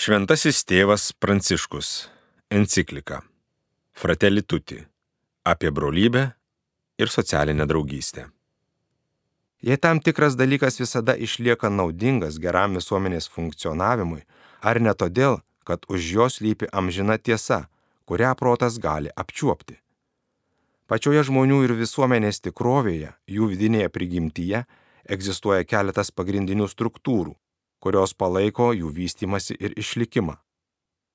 Šventasis tėvas Pranciškus. Enciklika. Fratelli Tutti. Apie brolybę ir socialinę draugystę. Jei tam tikras dalykas visada išlieka naudingas geram visuomenės funkcionavimui, ar ne todėl, kad už jos lypi amžina tiesa, kurią protas gali apčiuopti. Pačioje žmonių ir visuomenės tikrovėje, jų vidinėje prigimtyje, egzistuoja keletas pagrindinių struktūrų, kurios palaiko jų vystimasi ir išlikimą.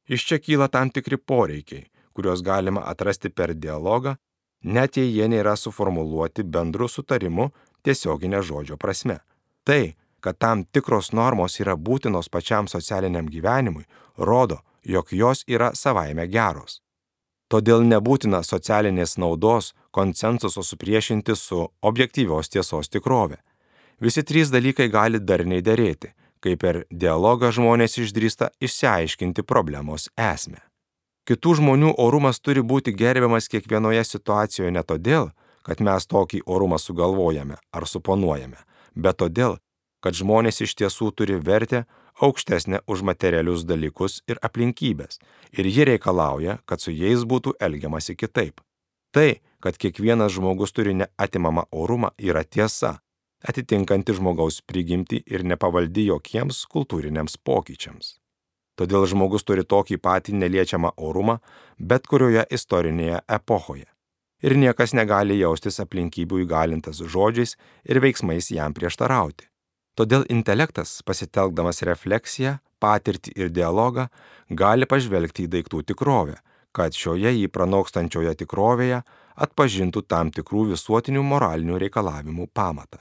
Iš čia kyla tam tikri poreikiai, kuriuos galima atrasti per dialogą, net jei jie nėra suformuluoti bendru sutarimu tiesioginė žodžio prasme. Tai, kad tam tikros normos yra būtinos pačiam socialiniam gyvenimui, rodo, jog jos yra savaime geros. Todėl nebūtina socialinės naudos konsensuso supriešinti su objektyvios tiesos tikrove. Visi trys dalykai gali darniai dėrėti kai per dialogą žmonės išdrįsta išsiaiškinti problemos esmę. Kitų žmonių orumas turi būti gerbiamas kiekvienoje situacijoje ne todėl, kad mes tokį orumą sugalvojame ar suponuojame, bet todėl, kad žmonės iš tiesų turi vertę aukštesnę už materialius dalykus ir aplinkybės, ir ji reikalauja, kad su jais būtų elgiamasi kitaip. Tai, kad kiekvienas žmogus turi neatimamą orumą, yra tiesa, atitinkanti žmogaus prigimtį ir nepavaldi jokiems kultūriniams pokyčiams. Todėl žmogus turi tokį patį neliečiamą orumą bet kurioje istorinėje epochoje. Ir niekas negali jaustis aplinkybių įgalintas žodžiais ir veiksmais jam prieštarauti. Todėl intelektas, pasitelkdamas refleksiją, patirtį ir dialogą, gali pažvelgti į daiktų tikrovę, kad šioje jį pranokstančioje tikrovėje atpažintų tam tikrų visuotinių moralinių reikalavimų pamatą.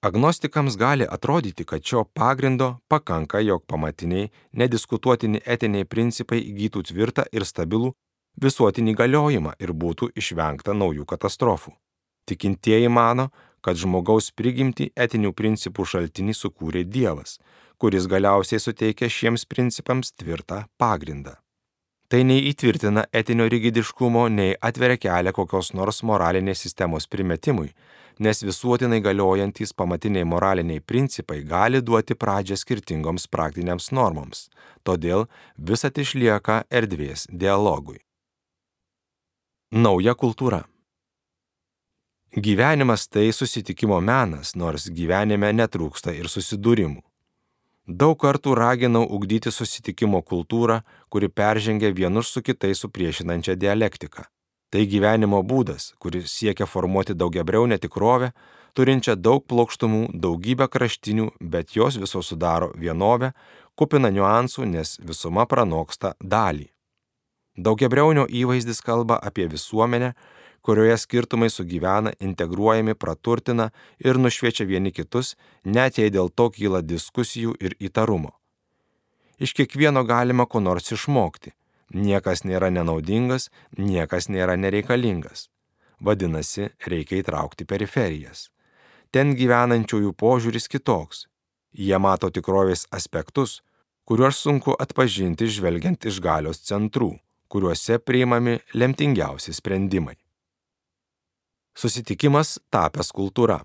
Agnostikams gali atrodyti, kad šio pagrindo pakanka, jog pamatiniai, nediskutuotini etiniai principai įgytų tvirtą ir stabilų visuotinį galiojimą ir būtų išvengta naujų katastrofų. Tikintieji mano, kad žmogaus prigimti etinių principų šaltinį sukūrė Dievas, kuris galiausiai suteikia šiems principams tvirtą pagrindą. Tai nei įtvirtina etinio rigidiškumo, nei atveria kelią kokios nors moralinės sistemos primetimui, nes visuotinai galiojantis pamatiniai moraliniai principai gali duoti pradžią skirtingoms praktiniams normoms, todėl visat išlieka erdvės dialogui. Nauja kultūra. Gyvenimas tai susitikimo menas, nors gyvenime netrūksta ir susidūrimų. Daug kartų raginau ugdyti susitikimo kultūrą, kuri peržengia vienus su kitais supriešinančią dialektiką. Tai gyvenimo būdas, kuris siekia formuoti daugiabriaunę tikrovę, turinčią daug plokštumų, daugybę kraštinių, bet jos visos sudaro vienovę, kupina niuansų, nes visuma pranoksta dalį. Daugiabriaunio įvaizdis kalba apie visuomenę, kurioje skirtumai sugyvena, integruojami, praturtina ir nušviečia vieni kitus, net jei dėl to kyla diskusijų ir įtarumo. Iš kiekvieno galima ko nors išmokti Niekas nėra nenaudingas, niekas nėra nereikalingas. Vadinasi, reikia įtraukti periferijas. Ten gyvenančiųjų požiūris kitoks. Jie mato tikrovės aspektus, kuriuos sunku atpažinti žvelgiant iš galios centrų, kuriuose priimami lemtingiausi sprendimai. Susitikimas tapęs kultūra.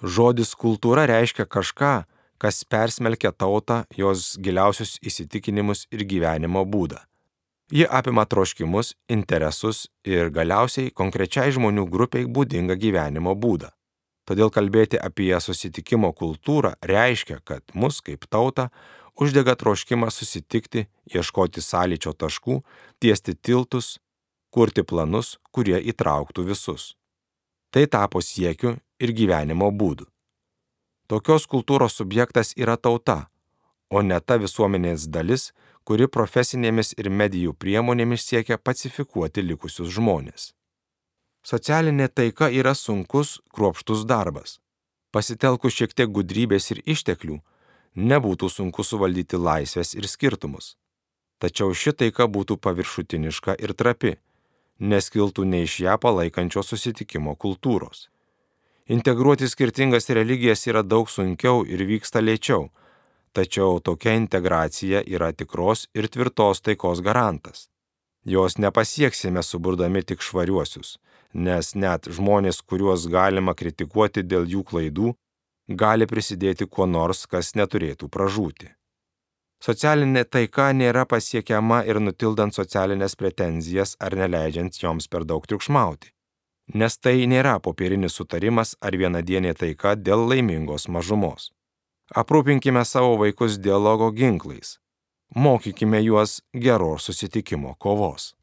Žodis kultūra reiškia kažką, kas persmelkia tautą, jos giliausius įsitikinimus ir gyvenimo būdą. Ji apima troškimus, interesus ir galiausiai konkrečiai žmonių grupiai būdingą gyvenimo būdą. Todėl kalbėti apie susitikimo kultūrą reiškia, kad mus kaip tauta uždega troškimas susitikti, ieškoti sąlyčio taškų, tiesti tiltus, kurti planus, kurie įtrauktų visus. Tai tapo siekiu ir gyvenimo būdu. Tokios kultūros subjektas yra tauta, o ne ta visuomenės dalis, kuri profesinėmis ir medijų priemonėmis siekia pacifikuoti likusius žmonės. Socialinė taika yra sunkus, kruopštus darbas. Pasitelkus šiek tiek gudrybės ir išteklių, nebūtų sunku suvaldyti laisvės ir skirtumus. Tačiau ši taika būtų paviršutiniška ir trapi, neskiltų nei iš ją palaikančio susitikimo kultūros. Integruoti skirtingas religijas yra daug sunkiau ir vyksta lėčiau, tačiau tokia integracija yra tikros ir tvirtos taikos garantas. Jos nepasieksime suburdami tik švariuosius, nes net žmonės, kuriuos galima kritikuoti dėl jų klaidų, gali prisidėti kuo nors, kas neturėtų pražūti. Socialinė taika nėra pasiekiama ir nutildant socialinės pretenzijas ar neleidžiant joms per daug triukšmauti. Nes tai nėra popierinis sutarimas ar vienadienė taika dėl laimingos mažumos. Aprūpinkime savo vaikus dialogo ginklais. Mokykime juos gero susitikimo kovos.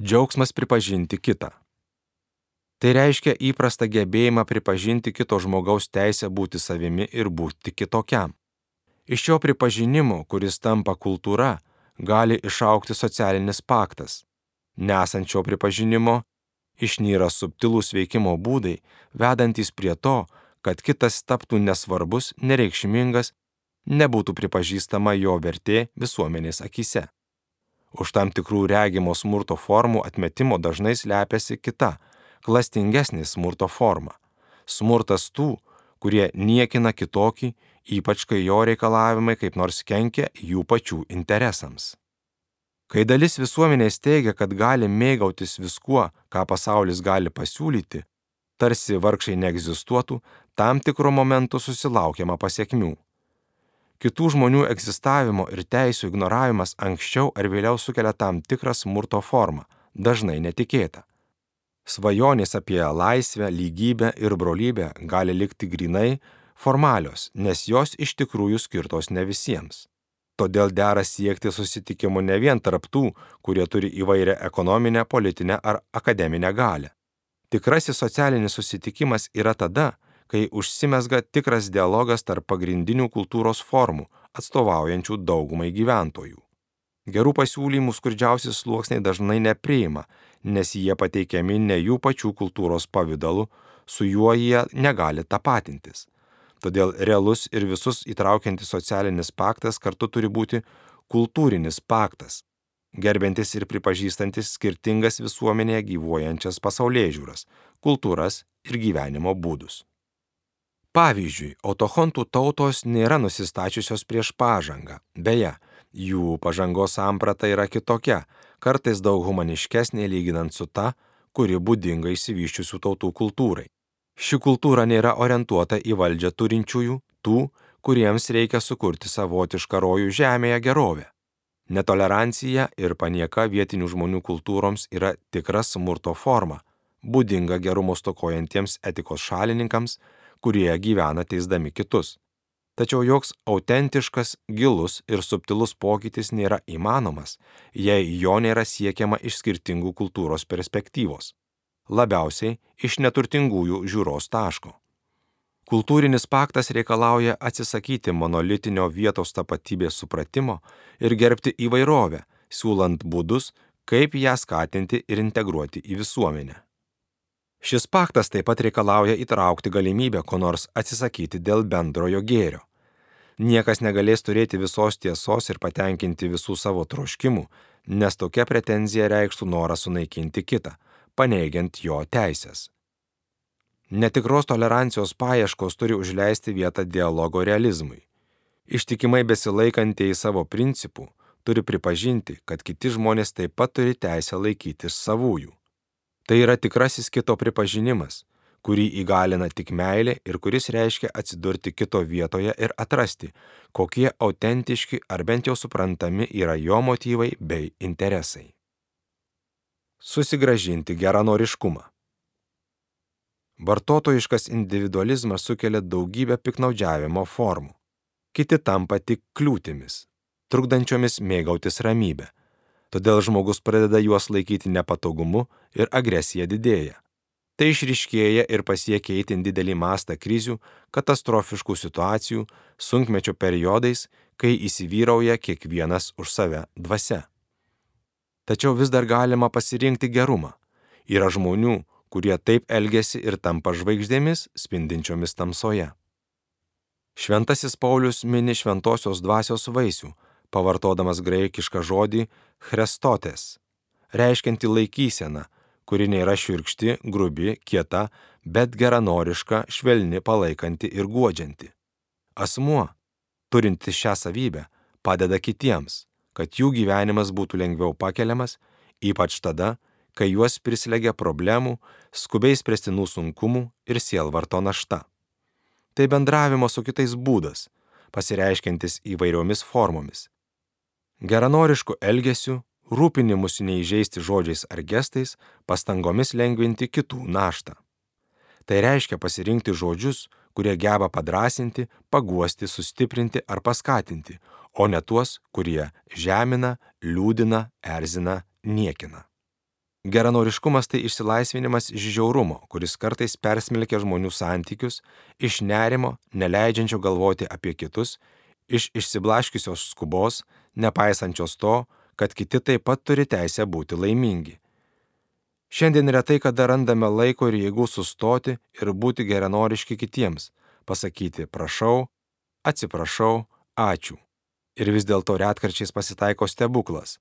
Džiaugsmas pripažinti kitą. Tai reiškia įprastą gebėjimą pripažinti kito žmogaus teisę būti savimi ir būti kitokiam. Iš šio pripažinimo, kuris tampa kultūra, gali išaukti socialinis paktas. Nesančio pripažinimo išnyra subtilūs veikimo būdai, vedantys prie to, kad kitas taptų nesvarbus, nereikšmingas, nebūtų pripažįstama jo vertė visuomenės akise. Už tam tikrų regimo smurto formų atmetimo dažnai slepiasi kita, klastingesnė smurto forma - smurtas tų, kurie niekina kitokį, ypač kai jo reikalavimai kaip nors kenkia jų pačių interesams. Kai dalis visuomenės teigia, kad gali mėgautis viskuo, ką pasaulis gali pasiūlyti, tarsi vargšai neegzistuotų, tam tikro momentu susilaukiama pasiekmių. Kitų žmonių egzistavimo ir teisų ignoravimas anksčiau ar vėliau sukelia tam tikrą smurto formą, dažnai netikėtą. Svajonės apie laisvę, lygybę ir brolybę gali likti grinai formalios, nes jos iš tikrųjų skirtos ne visiems. Todėl dera siekti susitikimų ne vien tarptų, kurie turi įvairią ekonominę, politinę ar akademinę galę. Tikrasis socialinis susitikimas yra tada, kai užsimesga tikras dialogas tarp pagrindinių kultūros formų, atstovaujančių daugumai gyventojų. Gerų pasiūlymų skurdžiausi sluoksniai dažnai nepriima, nes jie pateikiami ne jų pačių kultūros pavydalu, su juo jie negali tapatintis. Todėl realus ir visus įtraukiantis socialinis paktas kartu turi būti kultūrinis paktas, gerbintis ir pripažįstantis skirtingas visuomenėje gyvuojančias pasaulyje žiūras, kultūras ir gyvenimo būdus. Pavyzdžiui, autochontų tautos nėra nusistačiusios prieš pažangą. Beje, jų pažangos samprata yra kitokia, kartais daug humaniškesnė lyginant su ta, kuri būdinga išsivyščiusių tautų kultūrai. Ši kultūra nėra orientuota į valdžią turinčiųjų, tų, kuriems reikia sukurti savotišką rojų žemėje gerovę. Netolerancija ir panieka vietinių žmonių kultūroms yra tikra smurto forma, būdinga gerumo stokojantiems etikos šalininkams, kurie gyvena teisdami kitus. Tačiau joks autentiškas, gilus ir subtilus pokytis nėra įmanomas, jei jo nėra siekiama iš skirtingų kultūros perspektyvos, labiausiai iš neturtingųjų žiūros taško. Kultūrinis paktas reikalauja atsisakyti monolitinio vietos tapatybės supratimo ir gerbti įvairovę, siūlant būdus, kaip ją skatinti ir integruoti į visuomenę. Šis paktas taip pat reikalauja įtraukti galimybę ko nors atsisakyti dėl bendrojo gėrio. Niekas negalės turėti visos tiesos ir patenkinti visų savo troškimų, nes tokia pretenzija reikštų norą sunaikinti kitą, paneigiant jo teisės. Netikros tolerancijos paieškos turi užleisti vietą dialogo realizmui. Ištikimai besilaikantieji savo principų turi pripažinti, kad kiti žmonės taip pat turi teisę laikytis savųjų. Tai yra tikrasis kito pripažinimas, kurį įgalina tik meilė ir kuris reiškia atsidurti kito vietoje ir atrasti, kokie autentiški ar bent jau suprantami yra jo motyvai bei interesai. Susigražinti geranoriškumą. Vartotojiškas individualizmas sukelia daugybę piknaudžiavimo formų. Kiti tampa tik kliūtimis, trukdančiomis mėgautis ramybę. Todėl žmogus pradeda juos laikyti nepatogumu ir agresija didėja. Tai išriškėja ir pasiekia įtin didelį mastą krizių, katastrofiškų situacijų, sunkmečio periodais, kai įsivyrauja kiekvienas už save dvasia. Tačiau vis dar galima pasirinkti gerumą. Yra žmonių, kurie taip elgesi ir tampa žvaigždėmis spindinčiomis tamsoje. Šventasis Paulius mini šventosios dvasios vaisių, pavartodamas graikišką žodį chrestotės, reiškianti laikyseną, kuri nėra širkšti, grubi, kieta, bet geranoriška, švelni, palaikanti ir guodžianti. Asmuo, turinti šią savybę, padeda kitiems, kad jų gyvenimas būtų lengviau pakeliamas, ypač tada, kai juos prislegia problemų, skubiai spręstinų sunkumų ir sielvarto našta. Tai bendravimo su kitais būdas, pasireiškiantis įvairiomis formomis. Geranorišku elgesiu, rūpinimus neįžeisti žodžiais ar gestais, pastangomis lengvinti kitų naštą. Tai reiškia pasirinkti žodžius, kurie geba padrasinti, paguosti, sustiprinti ar paskatinti, o ne tuos, kurie žemina, liūdina, erzina, niekina. Geranoriškumas tai išsilaisvinimas iš žiaurumo, kuris kartais persmelkia žmonių santykius, iš nerimo, neleidžiančio galvoti apie kitus, iš išsiblaškiusios skubos, nepaisančios to, kad kiti taip pat turi teisę būti laimingi. Šiandien retai kada randame laiko ir jėgų sustoti ir būti geranoriški kitiems, pasakyti prašau, atsiprašau, ačiū. Ir vis dėlto retkarčiais pasitaiko stebuklas.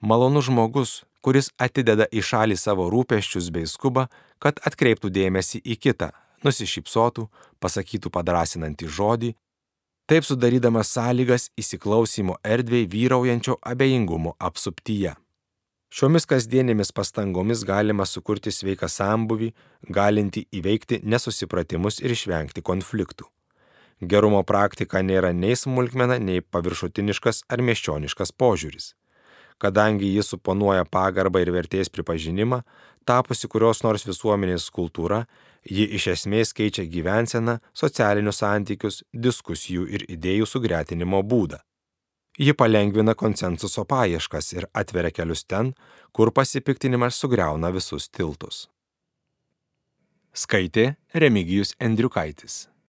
Malonus žmogus, kuris atideda į šalį savo rūpeščius bei skubą, kad atkreiptų dėmesį į kitą, nusišypsotų, pasakytų padrasinantį žodį, taip sudarydamas sąlygas įsiklausimo erdvėj vyraujančio abejingumo apsuptyje. Šiomis kasdienėmis pastangomis galima sukurti sveiką sambuvį, galinti įveikti nesusipratimus ir išvengti konfliktų. Gerumo praktika nėra nei smulkmena, nei paviršutiniškas ar miesčioniškas požiūris. Kadangi jis suponuoja pagarbą ir vertės pripažinimą, tapusi kurios nors visuomenės kultūra, ji iš esmės keičia gyvenseną, socialinius santykius, diskusijų ir idėjų sugretinimo būdą. Ji palengvina konsensuso paieškas ir atveria kelius ten, kur pasipiktinimas sugriauna visus tiltus. Skaitė Remigijus Endriukaitis.